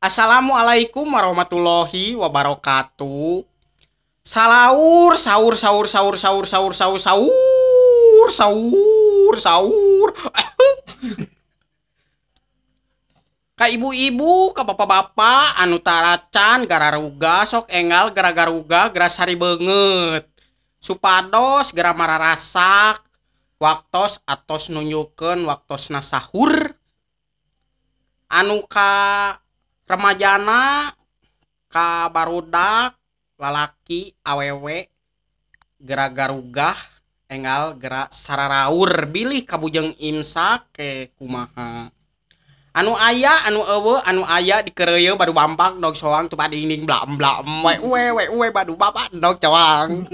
Assalamualaikum warahmatullahi wabarakatuh. Salaur, sahur, sahur, sahur, sahur, sahur, sahur, sahur, sahur, sahur. Ka ibu-ibu, ka bapak-bapak, anu taracan, gararuga, sok enggal, gara-garuga, gerasari banget. Supados, gara mararasak, waktos atos nunjukeun waktosna sahur. Anu ka remajana, ka barudak, lalaki, awewe, gera garugah, enggal gera sararaur, bilih kabujeng imsak ke kumaha. Anu aya, anu eueuh, anu aya di keureuy badu bampak dog soang tu padingding blam blam we we we we badu bapak dog cawang.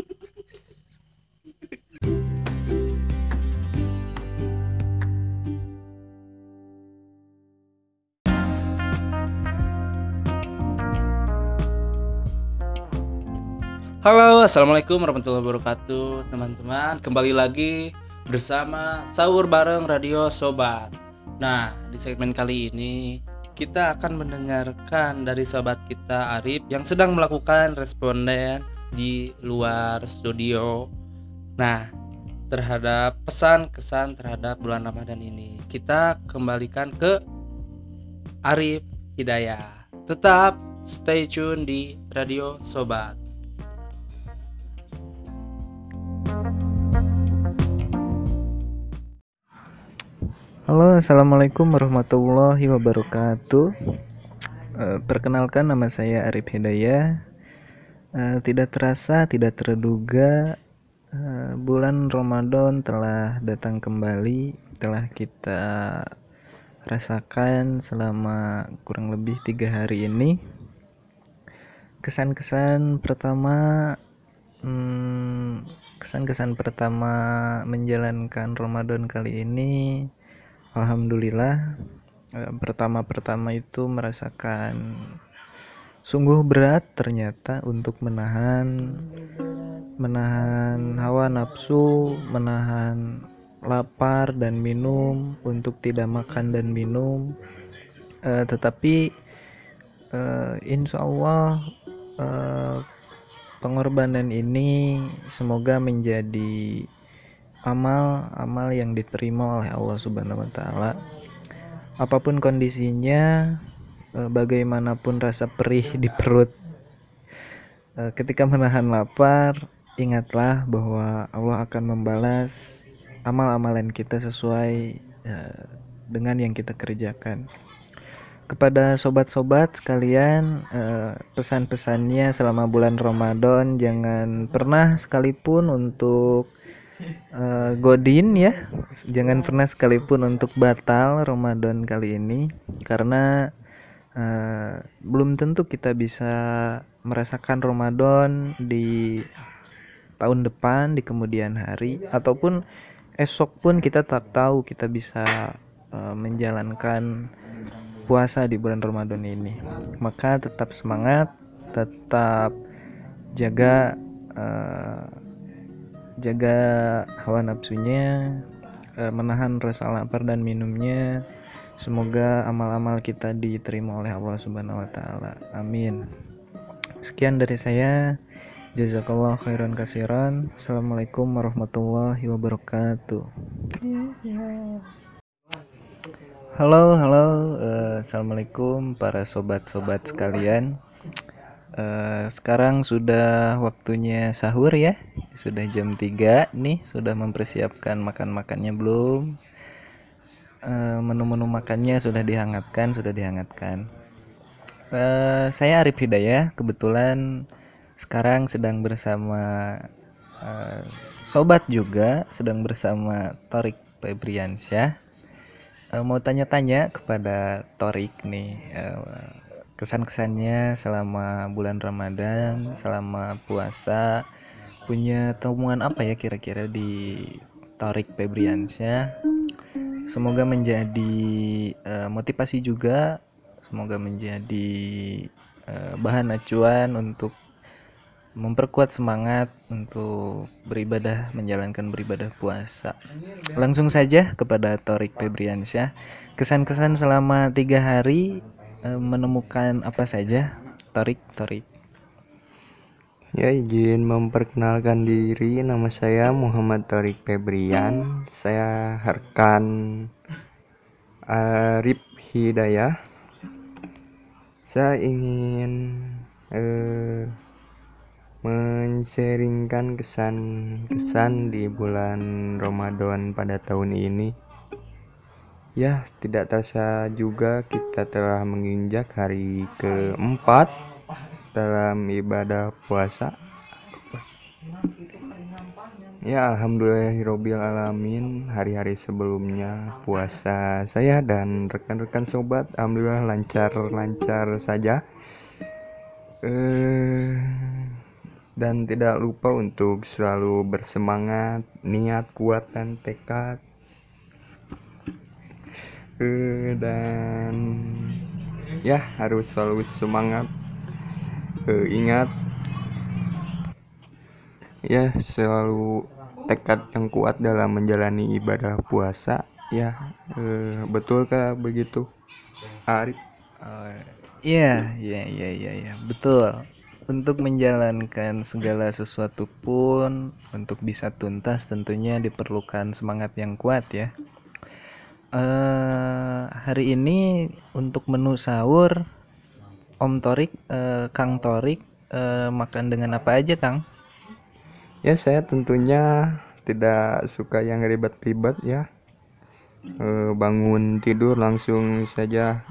Halo, assalamualaikum warahmatullahi wabarakatuh, teman-teman. Kembali lagi bersama sahur bareng Radio Sobat. Nah, di segmen kali ini kita akan mendengarkan dari sobat kita Arif yang sedang melakukan responden di luar studio. Nah, terhadap pesan kesan terhadap bulan Ramadan ini, kita kembalikan ke Arif Hidayah. Tetap stay tune di Radio Sobat. Halo, assalamualaikum warahmatullahi wabarakatuh. Eh, perkenalkan, nama saya Arif Hidayah. Eh, tidak terasa, tidak terduga, eh, bulan Ramadan telah datang kembali. Telah kita rasakan selama kurang lebih tiga hari ini. Kesan-kesan pertama, hmm, kesan-kesan pertama menjalankan Ramadan kali ini. Alhamdulillah eh, pertama-pertama itu merasakan sungguh berat ternyata untuk menahan menahan hawa nafsu, menahan lapar dan minum untuk tidak makan dan minum. Eh, tetapi eh, insya Allah eh, pengorbanan ini semoga menjadi amal-amal yang diterima oleh Allah Subhanahu wa taala. Apa pun kondisinya, eh, bagaimanapun rasa perih di perut, eh, ketika menahan lapar, ingatlah bahwa Allah akan membalas amal-amalan kita sesuai eh, dengan yang kita kerjakan. Kepada sobat-sobat sekalian, pesan-pesannya selama bulan Ramadan jangan pernah sekalipun untuk uh, Godin ya. Jangan pernah sekalipun untuk batal Ramadan kali ini karena uh, belum tentu kita bisa merasakan Ramadan di tahun depan di kemudian hari. Ataupun esok pun kita tak tahu kita bisa uh, menjalankan puasa di bulan Ramadan ini. Maka tetap semangat tetap jaga uh, jaga hawa nafsunya eh, menahan rasa lapar dan minumnya. Semoga amal-amal kita diterima oleh Allah Subhanahu wa taala. Amin. Sekian dari saya. Jazakallah khairan kasiran. Assalamualaikum warahmatullahi wabarakatuh. Halo halo. Uh, assalamualaikum para sobat-sobat sekalian Uh, sekarang sudah waktunya sahur ya. Sudah jam 3 nih, sudah mempersiapkan makan-makannya belum? Uh, menu-menu makannya sudah dihangatkan, sudah dihangatkan. Uh, saya Arif Hidayah, kebetulan sekarang sedang bersama sobat juga, sedang bersama Torik Febriansyah. Uh, mau tanya-tanya kepada Torik nih. Kesan-kesannya selama bulan Ramadan, selama puasa, punya temuan apa ya kira-kira di Tarik Febriansyah. Semoga menjadi uh, motivasi juga, semoga menjadi uh, bahan acuan untuk memperkuat semangat untuk beribadah menjalankan beribadah puasa. Langsung saja kepada Torik Febriansyah. Kesan-kesan selama tiga hari menemukan apa saja? Torik, Torik. Ya, izin memperkenalkan diri. Nama saya Muhammad Torik Febrian. Saya rekan Arif Hidayah. Saya ingin eh, men-sharingkan kesan-kesan di bulan Ramadan pada tahun ini. Ya, tidak terasa juga kita telah menginjak hari keempat dalam ibadah puasa. Ya, alhamdulillahirobbil alamin. Hari-hari sebelumnya puasa saya dan rekan-rekan sobat alhamdulillah lancar-lancar saja. Eh dan tidak lupa untuk selalu bersemangat, niat kuat dan tekad. Eh, dan ya harus selalu semangat. Eh, ingat ya selalu tekad yang kuat dalam menjalani ibadah puasa. Ya, eh, betulkah begitu, Arif? Oh, iya, iya, iya, iya, iya, betul. Untuk menjalankan segala sesuatu pun untuk bisa tuntas tentunya diperlukan semangat yang kuat ya. Eh hari ini untuk menu sahur Om Torik, eh, Kang Torik eh, makan dengan apa aja Kang? Ya, saya tentunya tidak suka yang ribet-ribet ya. Eh, bangun tidur langsung saja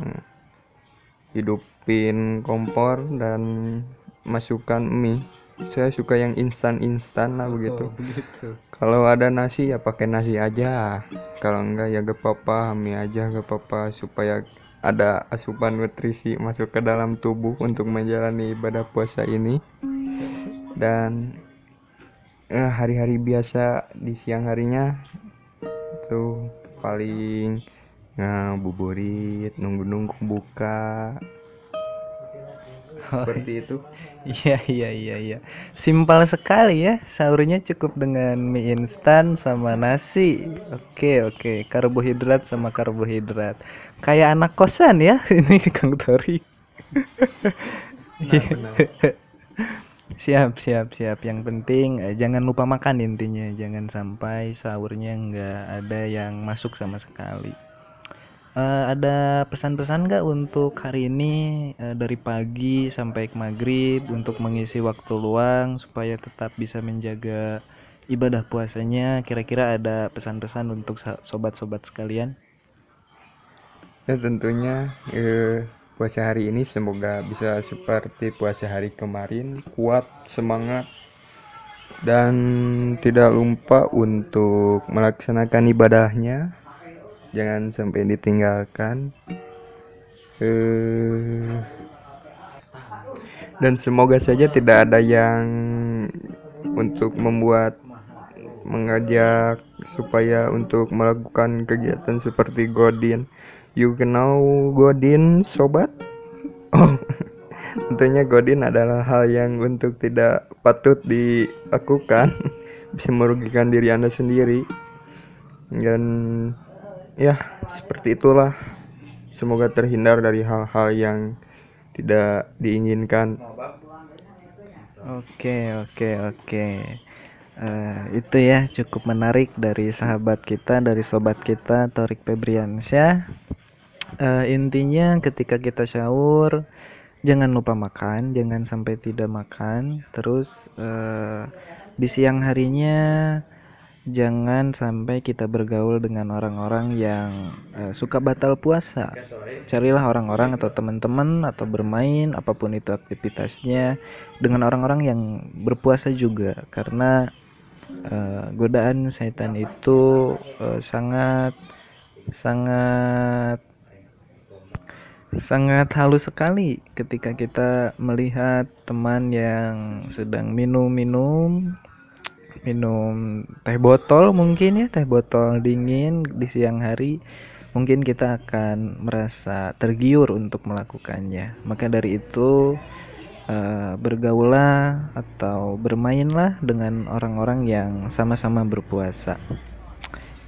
hidupin kompor dan masukkan mie. Saya suka yang instan-instan lah begitu. Kalau ada nasi ya pakai nasi aja. Kalau enggak ya gak apa-apa, mie aja gak apa-apa supaya ada asupan nutrisi masuk ke dalam tubuh untuk menjalani ibadah puasa ini. Dan eh, hari-hari biasa di siang harinya tuh paling ngabuburit, nunggu-nunggu buka. Seperti itu. Iya, iya, iya, iya. Simpel sekali ya. Sahurnya cukup dengan mie instan sama nasi. Oke, oke. Karbohidrat sama karbohidrat. Kayak anak kosan ya ini Kang Tori. Siap, siap, siap. Yang penting eh, jangan lupa makan intinya. Jangan sampai sahurnya nggak ada yang masuk sama sekali. Eh, ada pesan-pesan nggak untuk hari ini eh, dari pagi sampai ke maghrib untuk mengisi waktu luang supaya tetap bisa menjaga ibadah puasanya? Kira-kira ada pesan-pesan untuk sobat-sobat sekalian? Ya tentunya eh, puasa hari ini semoga bisa seperti puasa hari kemarin, kuat, semangat, dan tidak lupa untuk melaksanakan ibadahnya. Jangan sampai ditinggalkan. Eh, dan semoga saja tidak ada yang untuk membuat mengajak supaya untuk melakukan kegiatan seperti Godin. You know Godin, sobat? Oh, tentunya Godin adalah hal yang untuk tidak patut dilakukan, bisa merugikan diri Anda sendiri. Dan ya, seperti itulah. Semoga terhindar dari hal-hal yang tidak diinginkan. Oke, oke, oke. Eh, itu ya cukup menarik dari sahabat kita, dari sobat kita Torik Febriansyah. Eh, intinya ketika kita sahur jangan lupa makan, jangan sampai tidak makan. Terus eh, di siang harinya jangan sampai kita bergaul dengan orang-orang yang eh, suka batal puasa. Carilah orang-orang atau teman-teman atau bermain apa pun itu aktivitasnya dengan orang-orang yang berpuasa juga karena eh, godaan setan itu eh, sangat sangat sangat halus sekali ketika kita melihat teman yang sedang minum-minum minum teh botol mungkin ya teh botol dingin di siang hari mungkin kita akan merasa tergiur untuk melakukannya maka dari itu eh, bergaulah atau bermainlah dengan orang-orang yang sama-sama berpuasa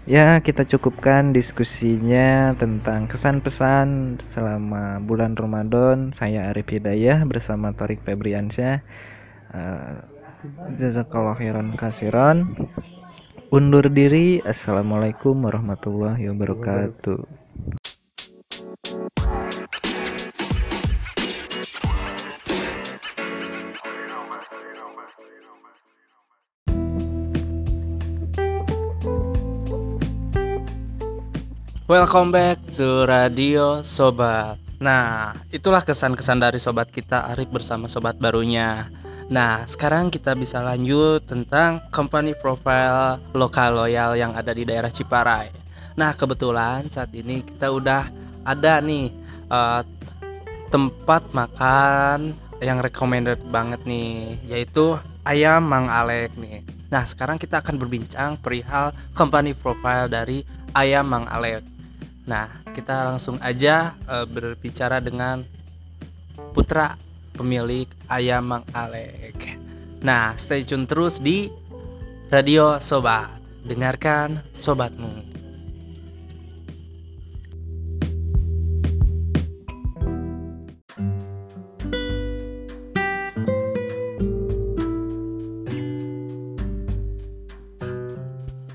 Ya, kita cukupkan diskusinya tentang kesan pesan selama bulan Ramadan. Saya Arif Hidayah bersama Torik Febriansyah. Uh, Jazakallah khairan kasiran. Undur diri. Assalamualaikum warahmatullahi wabarakatuh. Welcome back to Radio Sobat. Nah, itulah kesan-kesan dari sobat kita Arif bersama sobat barunya. Nah, sekarang kita bisa lanjut tentang company profile lokal loyal yang ada di daerah Ciparai. Nah, kebetulan saat ini kita udah ada nih uh, tempat makan yang recommended banget nih, yaitu ayam Mang Alek nih. Nah, sekarang kita akan berbincang perihal company profile dari ayam Mang Alek. Nah, kita langsung aja uh, berbicara dengan putra pemilik ayam Mang Alek. Nah, stay tune terus di Radio Sobat. Dengarkan sobatmu.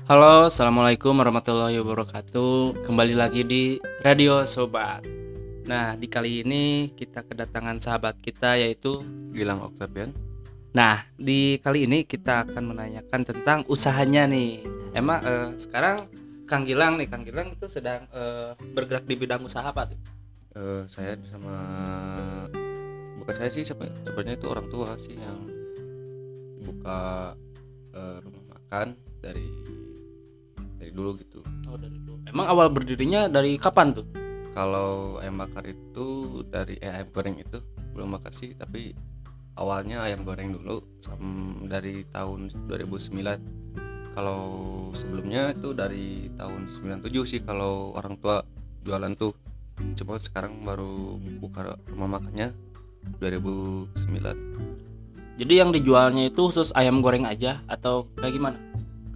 Halo, assalamualaikum warahmatullahi wabarakatuh. Kembali lagi di Radio Sobat. Nah, di kali ini kita kedatangan sahabat kita yaitu Gilang Octavian. Nah, di kali ini kita akan menanyakan tentang usahanya nih. Emang eh, sekarang Kang Gilang nih, Kang Gilang itu sedang eh, bergerak di bidang usaha apa tuh? Eh, saya sama bukan saya sih sebe- sebenarnya itu orang tua sih yang buka eh, rumah makan dari dari dulu gitu. Oh, dari dulu. Emang awal berdirinya dari kapan tuh? Kalau ayam bakar itu dari eh, ayam goreng itu belum bakar sih, tapi awalnya ayam goreng dulu dari tahun 2009. Kalau sebelumnya itu dari tahun 97 sih kalau orang tua jualan tuh. Cuma sekarang baru buka rumah makannya 2009. Jadi yang dijualnya itu khusus ayam goreng aja atau kayak gimana?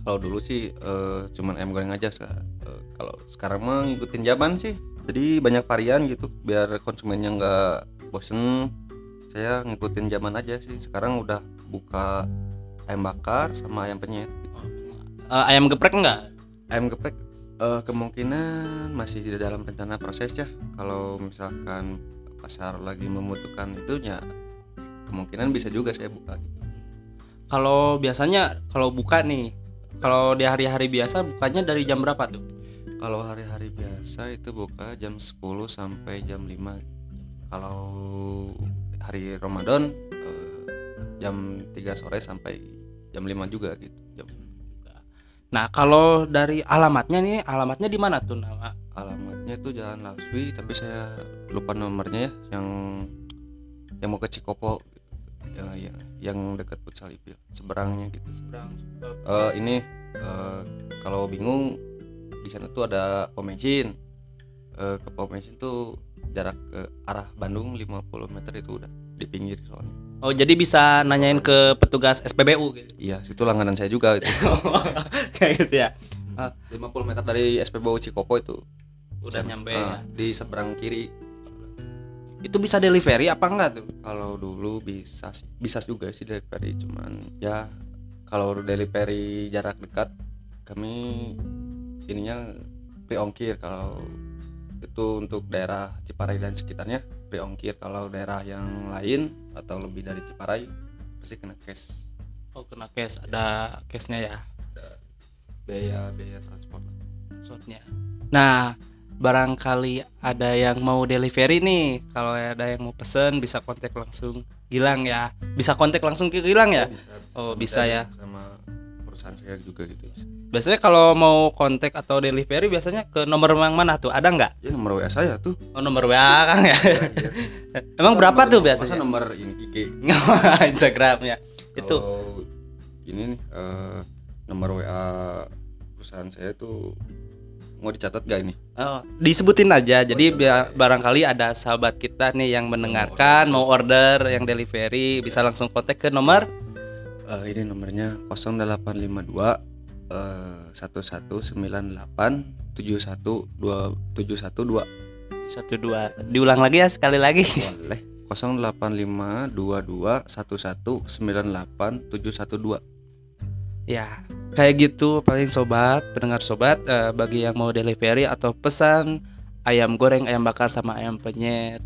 Kalau dulu sih eh, cuman ayam goreng aja. Eh, kalau sekarang mah ngikutin zaman sih. Jadi banyak varian gitu biar konsumennya nggak bosen. Saya ngikutin zaman aja sih. Sekarang udah buka ayam bakar sama ayam penyet. Eh, ayam geprek enggak? Ayam geprek eh, kemungkinan masih di dalam rencana proses ya. Kalau misalkan pasar lagi membutuhkan itu ya kemungkinan bisa juga saya buka gitu. Kalau biasanya kalau buka nih, kalau di hari-hari biasa bukanya dari jam berapa tuh? Kalau hari-hari biasa itu buka jam 10 sampai jam 5. Kalau hari Ramadan eh, jam 3 sore sampai jam 5 juga gitu. Jam Nah, kalau dari alamatnya nih, alamatnya di mana tuh nama? alamatnya itu Jalan Laswi tapi saya lupa nomornya ya yang yang mau ke Cikopo ya, ya yang dekat Futsal Ipil seberangnya gitu. Seberang. Eh, ini eh, kalau bingung di sana tuh ada pom bensin. Eh, ke pom bensin tuh jarak ke arah Bandung 50 meter itu udah di pinggir soalnya. Oh, jadi bisa nanyain ke petugas SPBU gitu. Iya, situ langganan saya juga itu. Kayak gitu ya. 50 meter dari SPBU Cikopo itu. Udah Saya- nyampe ah, ya. di seberang kiri. Itu bisa delivery apa enggak tuh? Kalau dulu bisa sih, bisa juga sih delivery cuman ya kalau delivery jarak dekat kami ininya free ongkir kalau itu untuk daerah Ciparai dan sekitarnya free ongkir kalau daerah yang lain atau lebih dari Ciparai pasti kena cash Oh, kena cash, ada cashnya ya. biaya biaya transport Shotnya. Nah, barangkali ada yang mau delivery nih. Kalau ada yang mau pesen bisa kontak langsung Gilang ya. Bisa kontak langsung ke Gilang ya? bisa, bisa Oh, sama bisa saya, ya. sama perusahaan saya juga gitu Biasanya kalau mau kontak atau delivery biasanya ke nomor yang mana tuh? Ada nggak? ya nomor WA saya tuh Oh, nomor WA Kang ya. Iya. Emang Masa berapa nomor- tuh masa biasanya? nomor ini IG Instagramnya. Itu ini nih eh, nomor WA perusahaan saya tuh mau dicatat gak ini? Oh, disebutin aja. Jadi biar barangkali ada sahabat kita nih yang mendengarkan mau order yang delivery bisa langsung kontak ke nomor Eh, ini nomornya 0852 eh, satu satu sembilan delapan tujuh satu dua diulang lagi ya sekali lagi. Boleh. 08522111987112 ya kayak gitu paling sobat pendengar sobat. Eh, bagi yang mau delivery atau pesan ayam goreng ayam bakar sama ayam penyet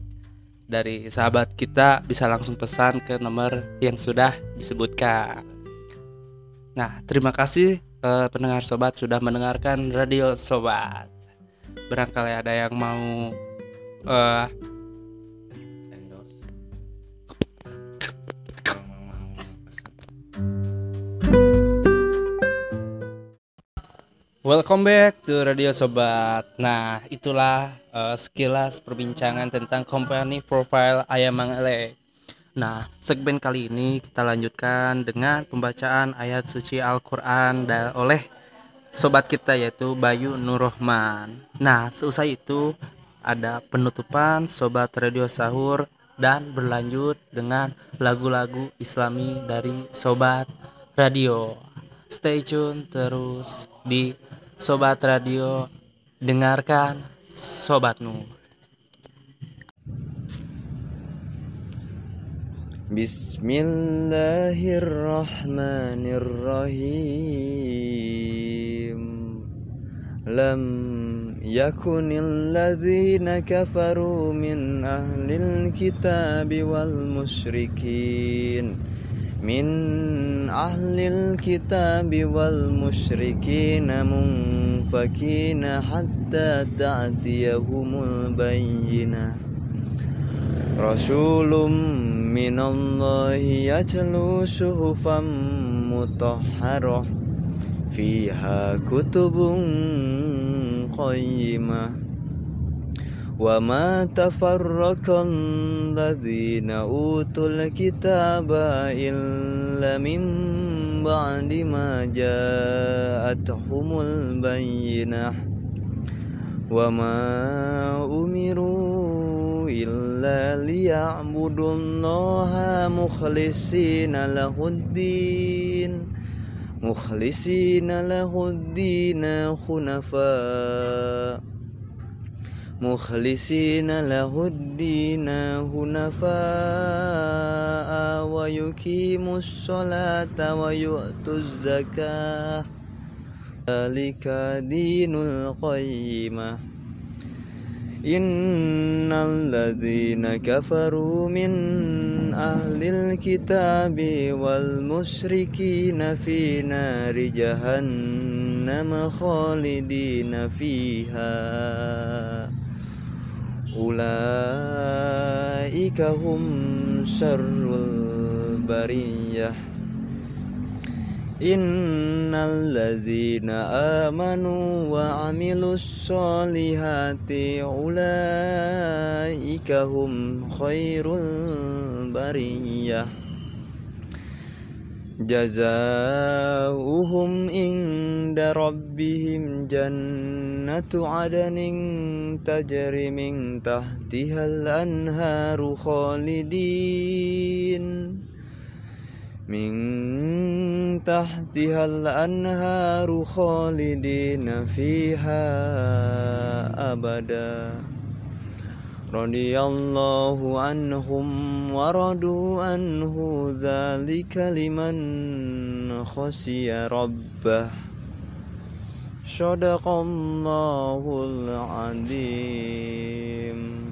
dari sahabat kita bisa langsung pesan ke nomor yang sudah disebutkan. Nah terima kasih eh, pendengar sobat sudah mendengarkan radio sobat. Barangkali ada yang mau eh, Welcome back to Radio Sobat. Nah, itulah eh, sekilas perbincangan tentang company profile Ayam Mangele. Nah, segmen kali ini kita lanjutkan dengan pembacaan ayat suci Al-Qur'an oleh sobat kita yaitu Bayu Nurrohman. Nah, seusai itu ada penutupan sobat Radio Sahur dan berlanjut dengan lagu-lagu Islami dari sobat radio. Stay tune terus di Sobat Radio. Dengarkan Sobat Nur. Bismillahirrahmanirrahim. Lam yakunil ladzina kafaru min ahlil kitabi wal min ahlil kitabi wal musyrikina munfakina hatta ta'tiyahumul bayyinah Rasulun minallahi yatlu suhufan mutahharah. Fiha kutubun qayyimah وما تفرق الذين أوتوا الكتاب إلا من بعد ما جاءتهم البينة وما أمروا إلا ليعبدوا الله مخلصين له الدين مخلصين له الدين خنفاء مخلصين له الدين هنفاء ويقيموا الصلاة ويؤتوا الزكاة. ذلك دين القيمة إن الذين كفروا من أهل الكتاب والمشركين في نار جهنم خالدين فيها. أولئك هم شر البرية. إن الذين آمنوا وعملوا الصالحات أولئك هم خير البرية. جزاؤهم عند ربهم جنة عدن تجري من تحتها الأنهار خالدين من تحتها الأنهار خالدين فيها أبدا رضي الله عنهم ورضوا عنه ذلك لمن خشي ربه. صدق الله العظيم.